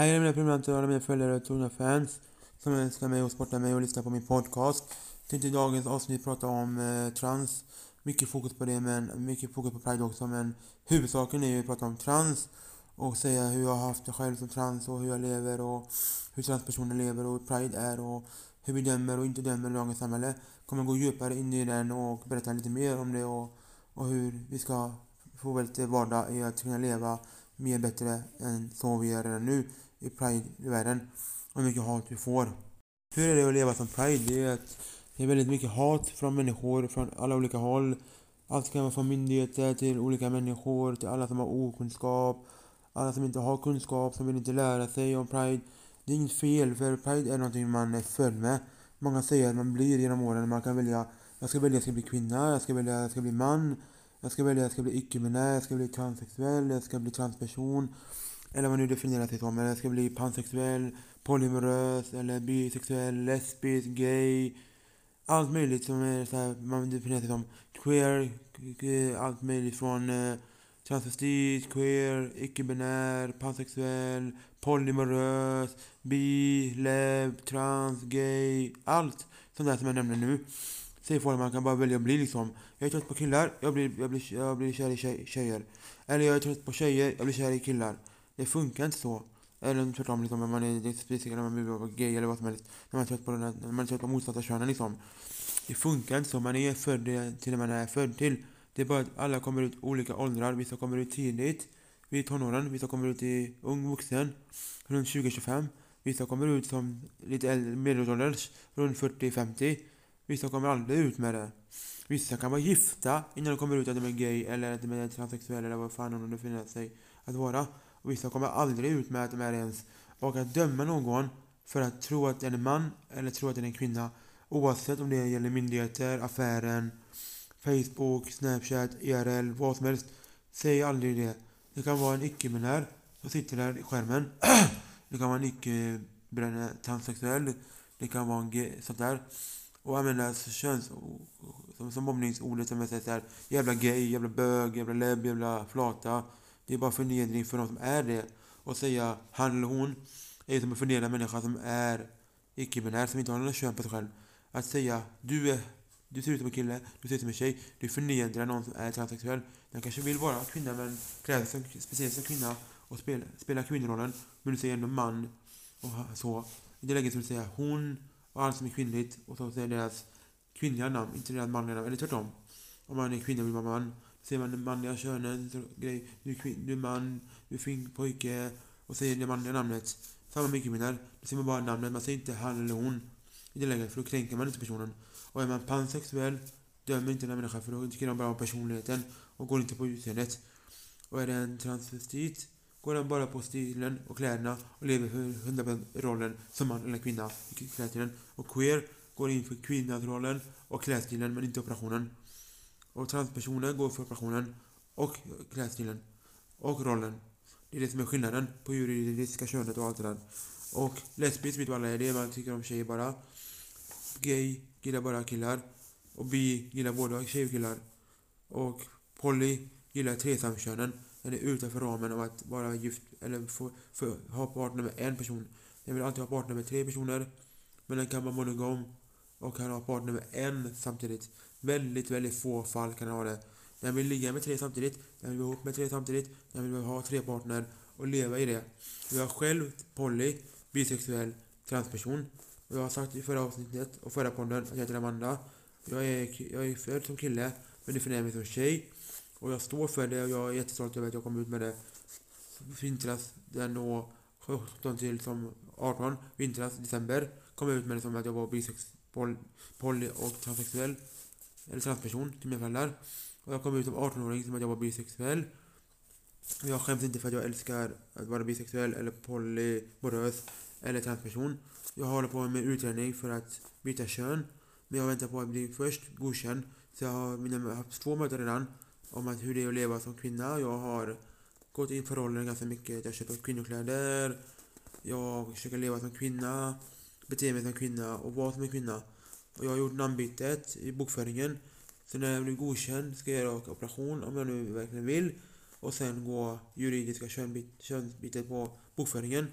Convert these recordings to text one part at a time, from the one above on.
Hej alla mina prenumeranter och alla mina följare och trogna fans som älskar mig och sportar mig och lyssnar på min podcast. Tänkte i dagens avsnitt prata om eh, trans. Mycket fokus på det men mycket fokus på pride också men huvudsaken är ju att prata om trans och säga hur jag har haft det själv som trans och hur jag lever och hur transpersoner lever och hur pride är och hur vi dömer och inte dömer i dagens samhälle. Kommer gå djupare in i den och berätta lite mer om det och, och hur vi ska få lite vardag i att kunna leva mer bättre än som vi är redan nu i Pride-världen. Och hur mycket hat vi får. Hur är det att leva som Pride? Det är att det är väldigt mycket hat från människor från alla olika håll. Allt kan vara från myndigheter till olika människor, till alla som har okunskap, alla som inte har kunskap, som vill inte lära sig om Pride. Det är inget fel, för Pride är någonting man är född med. Många säger att man blir genom åren, man kan välja, jag ska välja jag ska bli kvinna, jag ska välja jag ska bli man, jag ska välja jag ska bli icke-binär, jag ska bli transsexuell, jag ska bli transperson. Eller vad man nu definierar sig som. Eller jag ska bli pansexuell, polymorös, eller bisexuell, lesbisk, gay. Allt möjligt som är så här, man definierar sig som. Queer, eh, allt möjligt från eh, transvestit, queer, icke-binär, pansexuell, polymorös, bi, leb, trans, gay. Allt sånt där som jag nämner nu säger folk man kan bara välja att bli liksom. Jag är trött på killar, jag blir, jag blir, jag blir kär i tjej, tjejer. Eller jag är trött på tjejer, jag blir kär i killar. Det funkar inte så. Eller tvärtom liksom, när man är specifik eller man vill gay eller vad som helst. När man är trött på, den, när man är trött på motsatta könen liksom. Det funkar inte så. Man är född till det man är född till. Det är bara att alla kommer ut olika åldrar. Vissa kommer ut tidigt, vid tonåren. Vissa kommer ut i ung vuxen, runt 20-25. Vissa kommer ut som lite äldre, medelålders, runt 40-50. Vissa kommer aldrig ut med det. Vissa kan vara gifta innan de kommer ut att de är gay eller att de är transsexuella eller vad fan de befinner sig att vara. Och vissa kommer aldrig ut med att de är ens. Och att döma någon för att tro att den är en man eller tro att den är en kvinna oavsett om det gäller myndigheter, affären, Facebook, Snapchat, IRL, vad som helst. Säg aldrig det. Det kan vara en icke-binär som sitter där i skärmen. det kan vara en icke-transsexuell. Det kan vara en sånt där och använda köns... Som, som mobbningsordet som jag säger såhär, jävla gay, jävla bög, jävla lebb, jävla flata. Det är bara förnedring för de som är det. Och säga han eller hon är som en förnedra människa som är icke-binär, som inte har något kön på sig själv. Att säga du är du ser ut som en kille, du ser ut som en tjej. Du förnedrar någon som är transsexuell. Den kanske vill vara kvinna men klär sig speciellt som kvinna och spela, spela kvinnorollen. Men du säger ändå man och så. I det läget skulle du säga hon och allt som är kvinnligt och så säger deras kvinnliga namn, inte deras manliga namn. Eller tvärtom. Om man är kvinna vill man man. Säger man det manliga könet, så grej, du är, kvin, du är man, du är fin pojke och säger det manliga namnet. Samma med kvinnor. Då säger man bara namnet, man säger inte han eller hon. I det läget, för då kränker man inte personen. Och är man pansexuell, dömer inte den här människan för då tycker de bara om personligheten och går inte på utseendet. Och är det en transvestit går den bara på stilen och kläderna och lever för 100% rollen som man eller kvinna i klädstilen. Och queer går in för kvinnans och klädstilen men inte operationen. Och transpersoner går för operationen och klädstilen och rollen. Det är det som är skillnaden på juridiska könet och allt det där. Och lesbisk vet vad alla är det, man tycker om tjejer bara. Gay gillar bara killar. Och bi gillar både tjejer och killar. Och poly gillar tresamkönen. Den är utanför ramen av att vara gift eller få, få, ha partner med en person. Den vill alltid ha partner med tre personer. Men den kan vara monogam och kan ha partner med en samtidigt. Väldigt, väldigt få fall kan den ha det. Den vill ligga med tre samtidigt, den vill vara ihop med tre samtidigt, den vill ha tre partner och leva i det. Jag är själv poly, bisexuell, transperson. Jag har sagt i förra avsnittet och förra podden att jag heter Amanda. Jag är, jag är född som kille, men definierar mig som tjej. Och jag står för det och jag är jättestolt över att jag kom ut med det. Vintras, den då 17 till som 18, vintras, december, kom jag ut med det som att jag var bisex, poly, poly och transsexuell. Eller transperson till mina föräldrar. Och jag kom ut som 18-åring som att jag var bisexuell. Och jag skäms inte för att jag älskar att vara bisexuell eller polymorös eller transperson. Jag håller på med utredning för att byta kön. Men jag väntar på att bli först godkänd. Så jag har, mina, jag har haft två möten redan om att hur det är att leva som kvinna. Jag har gått in för rollen ganska mycket. Jag köper kvinnokläder. Jag försöker leva som kvinna. Bete mig som kvinna och vara som en kvinna. Och jag har gjort namnbytet i bokföringen. Så när jag blir godkänd ska jag göra operation om jag nu verkligen vill. Och sen gå juridiska könsbytet på bokföringen.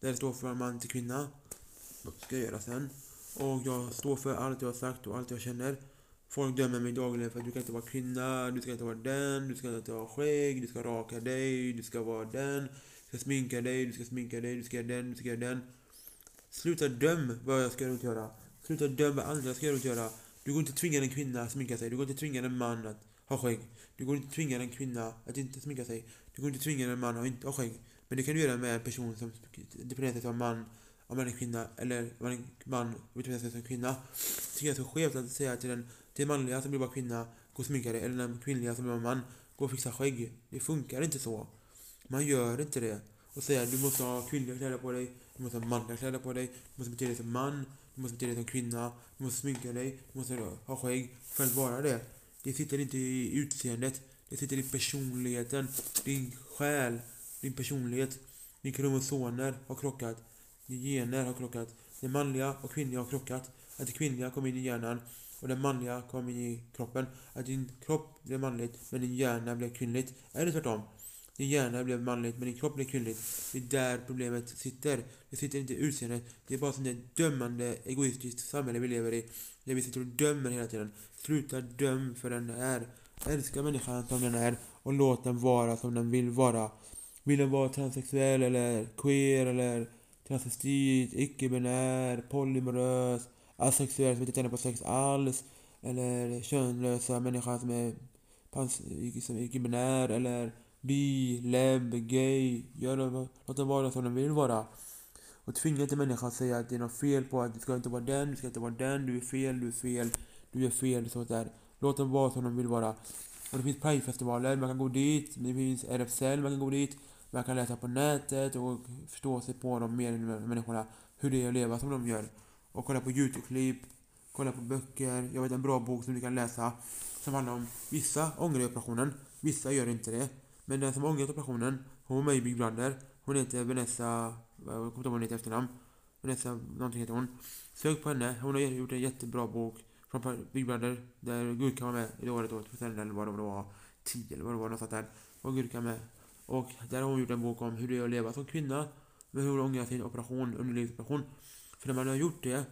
Där det står från man till kvinna. Ska jag göra sen. Och jag står för allt jag har sagt och allt jag känner. Folk dömer mig dagligen för att du kan inte vara kvinna, du ska inte vara den, du ska inte ha skägg, du ska raka dig, du ska vara den, du ska sminka dig, du ska sminka dig, du ska göra den, du ska göra den. Sluta döm vad jag ska göra och inte göra. Sluta döm vad andra ska göra och inte göra. Du går inte tvinga en kvinna att sminka sig, du går inte tvinga en man att ha skägg. Du går inte tvinga en kvinna att inte sminka sig. Du går inte tvinga en man att inte ha skägg. Men det kan du göra med en person som definierar sig som man, om man är kvinna, eller om man är man och definierar sig som kvinna. Tycker är så skevt att säga till en till manliga som vill vara kvinna, gå och sminka dig, eller den kvinnliga som vill vara man, gå och fixa skägg. Det funkar inte så. Man gör inte det. Och säga du måste ha kvinnliga kläder på dig, du måste ha manliga kläder på dig, du måste bete dig som man, du måste bete dig som kvinna, du måste sminka dig, du måste ha skägg för att vara det. Det sitter inte i utseendet, det sitter i personligheten, din själ, din personlighet. Din kromosomer har krockat, din gener har krockat. Det manliga och kvinnliga har krockat. Att det kvinnliga kom in i hjärnan och det manliga kom in i kroppen. Att din kropp blev manligt men din hjärna blev kvinnligt. Eller tvärtom? Din hjärna blev manligt men din kropp blev kvinnligt. Det är där problemet sitter. Det sitter inte i utseendet. Det är bara sånt där dömande, egoistiskt samhälle vi lever i. Där vi sitter och dömer hela tiden. Sluta döm för den är. Älska människan som den är och låt den vara som den vill vara. Vill den vara transsexuell eller queer eller transvestit, icke-binär, polymorös, Asexuella som inte tänder på sex alls eller könlösa människor som är pans... som är binär eller bi, leb, gay. Gör dem, låt dem vara som de vill vara. Och tvinga inte människan att säga att det är något fel på att du ska inte vara den, du ska inte vara den, du är fel, du är fel, du är fel, sånt där. Låt dem vara som de vill vara. Och det finns pridefestivaler. man kan gå dit, det finns RFSL, man kan gå dit, man kan läsa på nätet och förstå sig på de mer människorna, hur det är att leva som de gör. Och kolla på YouTube-klipp, kolla på böcker. Jag vet en bra bok som du kan läsa som handlar om vissa ångrar operationen, vissa gör inte det. Men den som ångrat operationen, hon var med i Big Brother. Hon heter Vanessa, jag kommer inte ihåg vad hon heter efternamn. Vanessa, någonting heter hon. Sök på henne, hon har gjort en jättebra bok från Big Brother där Gurka var med i det året, 2011 typ eller vad det var, 10 eller vad det var, något sånt där. Och Gurka med. Och där har hon gjort en bok om hur det är att leva som kvinna men hur hon ångrar sin operation, underlivsoperation. För när man har gjort det,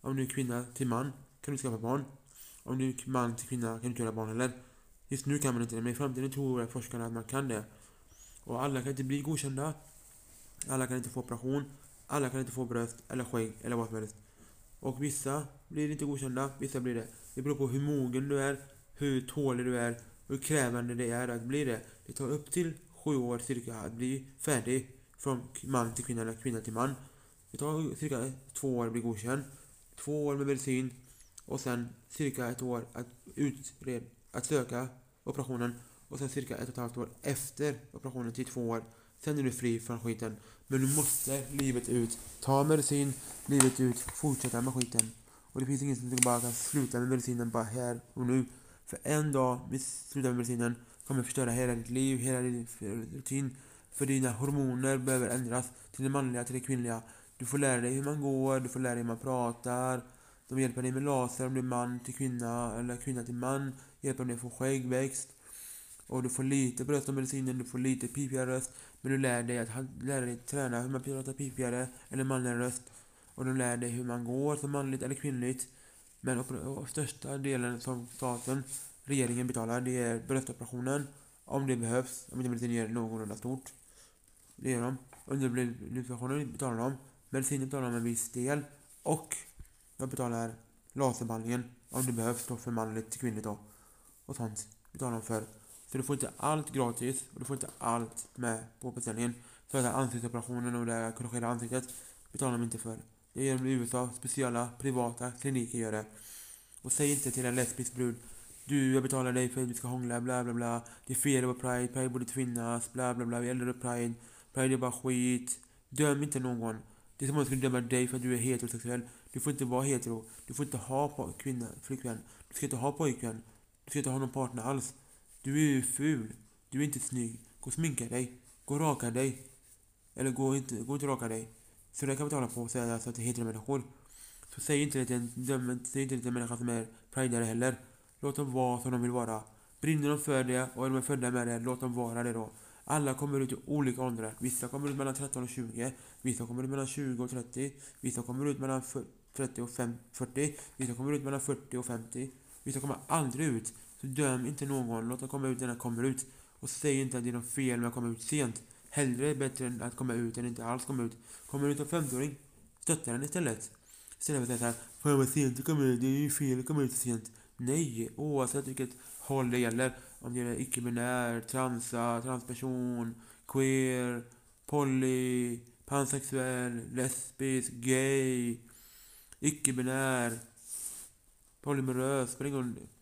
om du är kvinna till man, kan du skaffa barn. Om du är man till kvinna kan du inte göra barn heller. Just nu kan man inte det, men i framtiden tror forskarna att man kan det. Och alla kan inte bli godkända. Alla kan inte få operation. Alla kan inte få bröst eller skägg eller vad som helst. Och vissa blir inte godkända, vissa blir det. Det beror på hur mogen du är, hur tålig du är, hur krävande det är att bli det. Det tar upp till sju år cirka att bli färdig från man till kvinna eller kvinna till man. Det tar cirka två år att bli godkänd. Två år med medicin och sen cirka ett år att, utred, att söka operationen och sen cirka ett och ett halvt år efter operationen till två år. Sen är du fri från skiten. Men du måste livet ut. Ta medicin, livet ut, fortsätta med skiten. Och det finns ingen som bara kan sluta med medicinen bara här och nu. För en dag, vi sluta med medicinen, kommer förstöra hela ditt liv, hela din rutin. För dina hormoner behöver ändras till det manliga, till det kvinnliga. Du får lära dig hur man går, du får lära dig hur man pratar. De hjälper dig med laser om du är man till kvinna eller kvinna till man. Hjälper dig att få skäggväxt. Och du får lite bröst av medicinen, du får lite pipigare röst. Men du lär dig att lära dig träna hur man pratar pipigare eller manligare röst. Och de lär dig hur man går som manligt eller kvinnligt. Men och största delen som staten, regeringen betalar, det är bröstoperationen. Om det behövs, om inte medicinen gör någorlunda stort. Det gör de. Underlivsoperationen betalar de bensinen betalar man en viss del. Och jag betalar laserbehandlingen om det behövs då för manligt till kvinnligt då. Och sånt betalar de för. Så du får inte allt gratis och du får inte allt med på beställningen. Så den här ansiktsoperationen och det här korrigera ansiktet betalar de inte för. Det gör de i USA. Speciella privata kliniker gör det. Och säg inte till en lesbisk brud du, jag betalar dig för att du ska hångla, bla bla bla. Det är fel att vara Pride, Pride borde finnas, bla bla bla. Vi eldar upp Pride. Pride är bara skit. Döm inte någon. Det är som om jag skulle döma dig för att du är heterosexuell. Du får inte vara hetero. Du får inte ha kvinna, flickvän. Du ska inte ha pojkvän. Du ska inte ha någon partner alls. Du är ju ful. Du är inte snygg. Gå och sminka dig. Gå och raka dig. Eller gå inte, gå inte och raka dig. Så det kan vi tala på och säga alltså till heteromänniskor. Så säg inte det till en, säg inte det till en människa som är pridare heller. Låt dem vara som de vill vara. Brinner de för det och är de födda med det, låt dem vara det då. Alla kommer ut i olika åldrar. Vissa kommer ut mellan 13 och 20. Vissa kommer ut mellan 20 och 30. Vissa kommer ut mellan 30 och 40. Vissa kommer ut mellan 40 och 50. Vissa kommer aldrig ut. Så döm inte någon. Låt dem komma ut när de kommer ut. Och säg inte att det är något fel med att komma ut sent. Hellre bättre än att komma ut än inte alls komma ut. Kommer ut som 50-åring, stötta den istället. Istället för att säga såhär, Fan vad sent du komma ut, det är ju fel att komma ut sent. Nej, oavsett vilket håll det gäller. Om det är icke-binär, transa, transperson, queer, poly, pansexuell, lesbisk, gay, icke-binär, polymerös,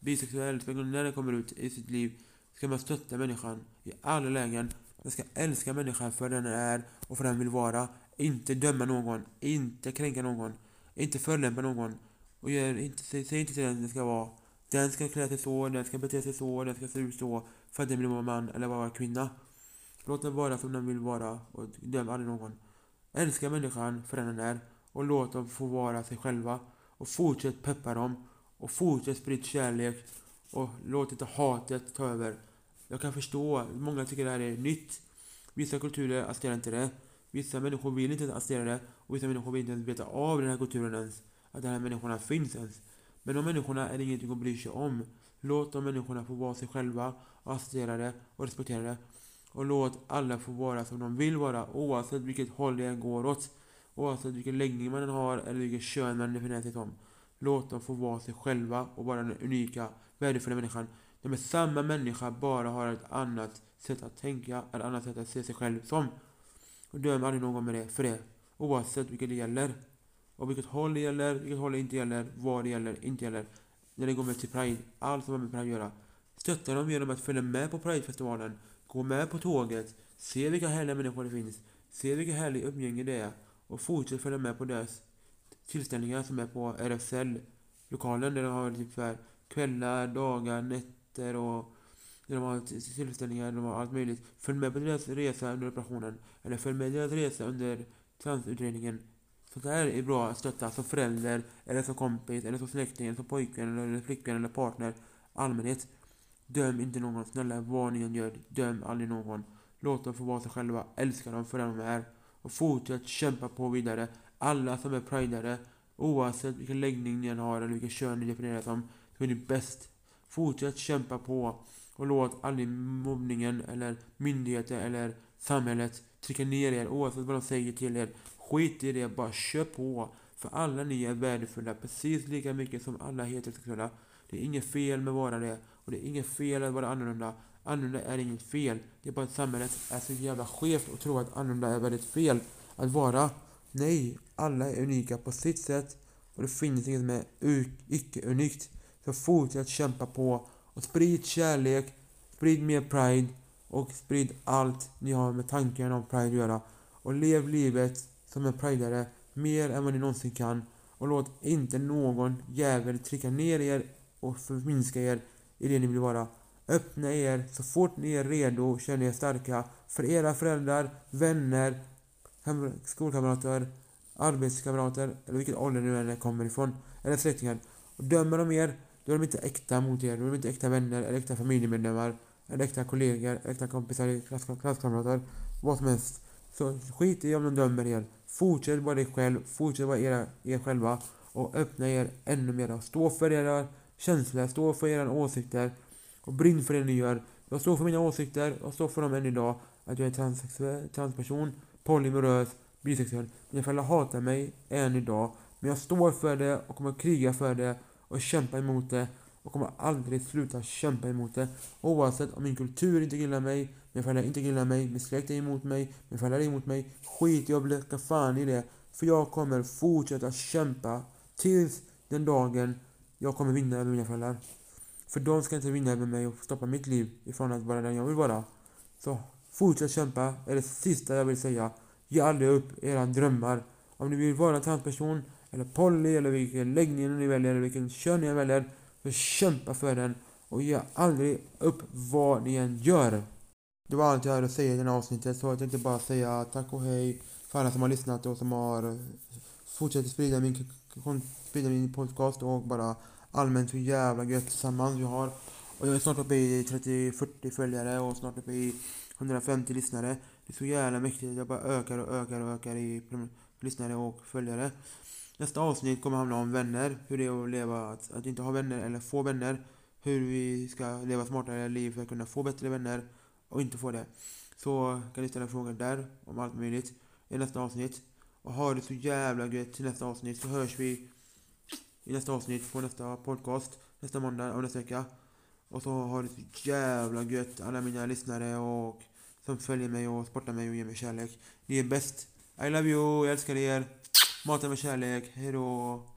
bisexuell, när det kommer ut i sitt liv ska man stötta människan i alla lägen. Man ska älska människan för den är och för den vill vara. Inte döma någon, inte kränka någon, inte förolämpa någon. Och gör inte, säg, säg inte till den det ska vara. Den ska klä sig så, den ska bete sig så, den ska se ut så för att den vill vara man eller vara kvinna. Låt den vara som den vill vara och döm aldrig någon. Älska människan för den den är och låt dem få vara sig själva. Och fortsätt peppa dem och fortsätt sprida kärlek och låt inte hatet ta över. Jag kan förstå, många tycker det här är nytt. Vissa kulturer accepterar inte det. Vissa människor vill inte acceptera det. Och vissa människor vill inte ens veta av den här kulturen ens. Att de här människorna finns ens. Men de människorna är det ingenting att bry sig om. Låt de människorna få vara sig själva och acceptera det och respektera det. Och låt alla få vara som de vill vara oavsett vilket håll det än går åt. Oavsett vilken läggning man än har eller vilket kön man definierar sig som. Låt dem få vara sig själva och vara den unika, värdefulla människan. De är samma människa, bara har ett annat sätt att tänka, ett annat sätt att se sig själv som. Och döm aldrig någon med det, för det. Oavsett vilket det gäller. Och vilket håll det gäller, vilket håll det inte gäller, vad det gäller, inte gäller. När det går med till Pride, allt som har med Pride att göra. Stötta dem genom att följa med på Pridefestivalen. Gå med på tåget. Se vilka härliga människor det finns. Se vilka härliga umgänge det är. Och fortsätt följa med på deras tillställningar som är på RFSL-lokalen där de har typ så här kvällar, dagar, nätter och där de har tillställningar, de har allt möjligt. Följ med på deras resa under operationen. Eller följ med deras resa under transutredningen. Sånt här är bra att stötta som förälder, eller som kompis, eller som släkting, eller som pojkvän, eller flickvän, eller partner. Allmänhet. Döm inte någon. Snälla, vad ni än gör, döm aldrig någon. Låt dem få vara sig själva. Älska dem för den de är. Och fortsätt kämpa på vidare. Alla som är pridare, oavsett vilken läggning ni än har eller vilket kön ni definierar som, så är ni bäst. Fortsätt kämpa på och låt aldrig mobbningen eller myndigheter eller samhället trycka ner er oavsett vad de säger till er. Skit i det, bara kör på. För alla ni är värdefulla precis lika mycket som alla heterosexuella. Det är inget fel med att vara det. Och det är inget fel att vara annorlunda. Annorlunda är inget fel. Det är bara att samhället är så jävla skevt och tror att annorlunda är väldigt fel att vara. Nej, alla är unika på sitt sätt och det finns inget som är icke-unikt. Så fortsätt kämpa på och sprid kärlek, sprid mer pride och sprid allt ni har med tanken om pride att göra. Och lev livet som en pridare mer än vad ni någonsin kan. Och låt inte någon jävel trycka ner er och förminska er i det ni vill vara. Öppna er så fort ni är redo och känner er starka för era föräldrar, vänner, skolkamrater, arbetskamrater eller vilket ålder nu än kommer ifrån. Eller släktingar. Och dömer de er, då är de inte äkta mot er. Då är de inte äkta vänner, eller äkta familjemedlemmar, eller äkta kollegor, äkta kompisar, klass, klasskamrater. Vad som helst. Så skit i om de dömer er. Fortsätt vara dig själv, fortsätt vara era, er själva och öppna er ännu mer. Stå för era känslor, stå för era åsikter och brinn för det ni gör. Jag står för mina åsikter, jag står för dem än idag. Att jag är transsexuell, transperson, polymorös, bisexuell. Mina föräldrar hatar mig än idag. Men jag står för det och kommer kriga för det och kämpa emot det och kommer aldrig sluta kämpa emot det. Oavsett om min kultur inte gillar mig, mina föräldrar inte gillar mig, min släkt är emot mig, mina föräldrar är emot mig. Skit jag blir fan i det. För jag kommer fortsätta kämpa tills den dagen jag kommer vinna över mina föräldrar. För de ska inte vinna över mig och stoppa mitt liv ifrån att vara den jag vill vara. Så fortsätt kämpa, är det sista jag vill säga. Ge aldrig upp era drömmar. Om ni vill vara transperson, eller poly, eller vilken läggning ni väljer, eller vilken kön ni väljer. Så kämpa för den och ge aldrig upp vad ni än gör. Det var allt jag hade att säga i det här avsnittet, så jag tänkte bara säga tack och hej för alla som har lyssnat och som har eh, fortsatt sprida min, sprida min podcast och bara allmänt hur jävla gött tillsammans vi har. Och jag är snart uppe i 30-40 följare och snart uppe i 150 lyssnare. Det är så jävla mäktigt. Jag bara ökar och ökar och ökar i lyssnare och följare. Nästa avsnitt kommer handla om vänner. Hur det är att leva, att, att inte ha vänner eller få vänner. Hur vi ska leva smartare liv för att kunna få bättre vänner och inte få det. Så kan ni ställa frågor där om allt möjligt i nästa avsnitt. Och ha det så jävla gött till nästa avsnitt så hörs vi i nästa avsnitt på nästa podcast nästa måndag och nästa vecka. Och så har det så jävla gött alla mina lyssnare och som följer mig och sportar mig och ger mig kärlek. Ni är bäst. I love you, jag älskar er. Maten med kärlek. Hejdå.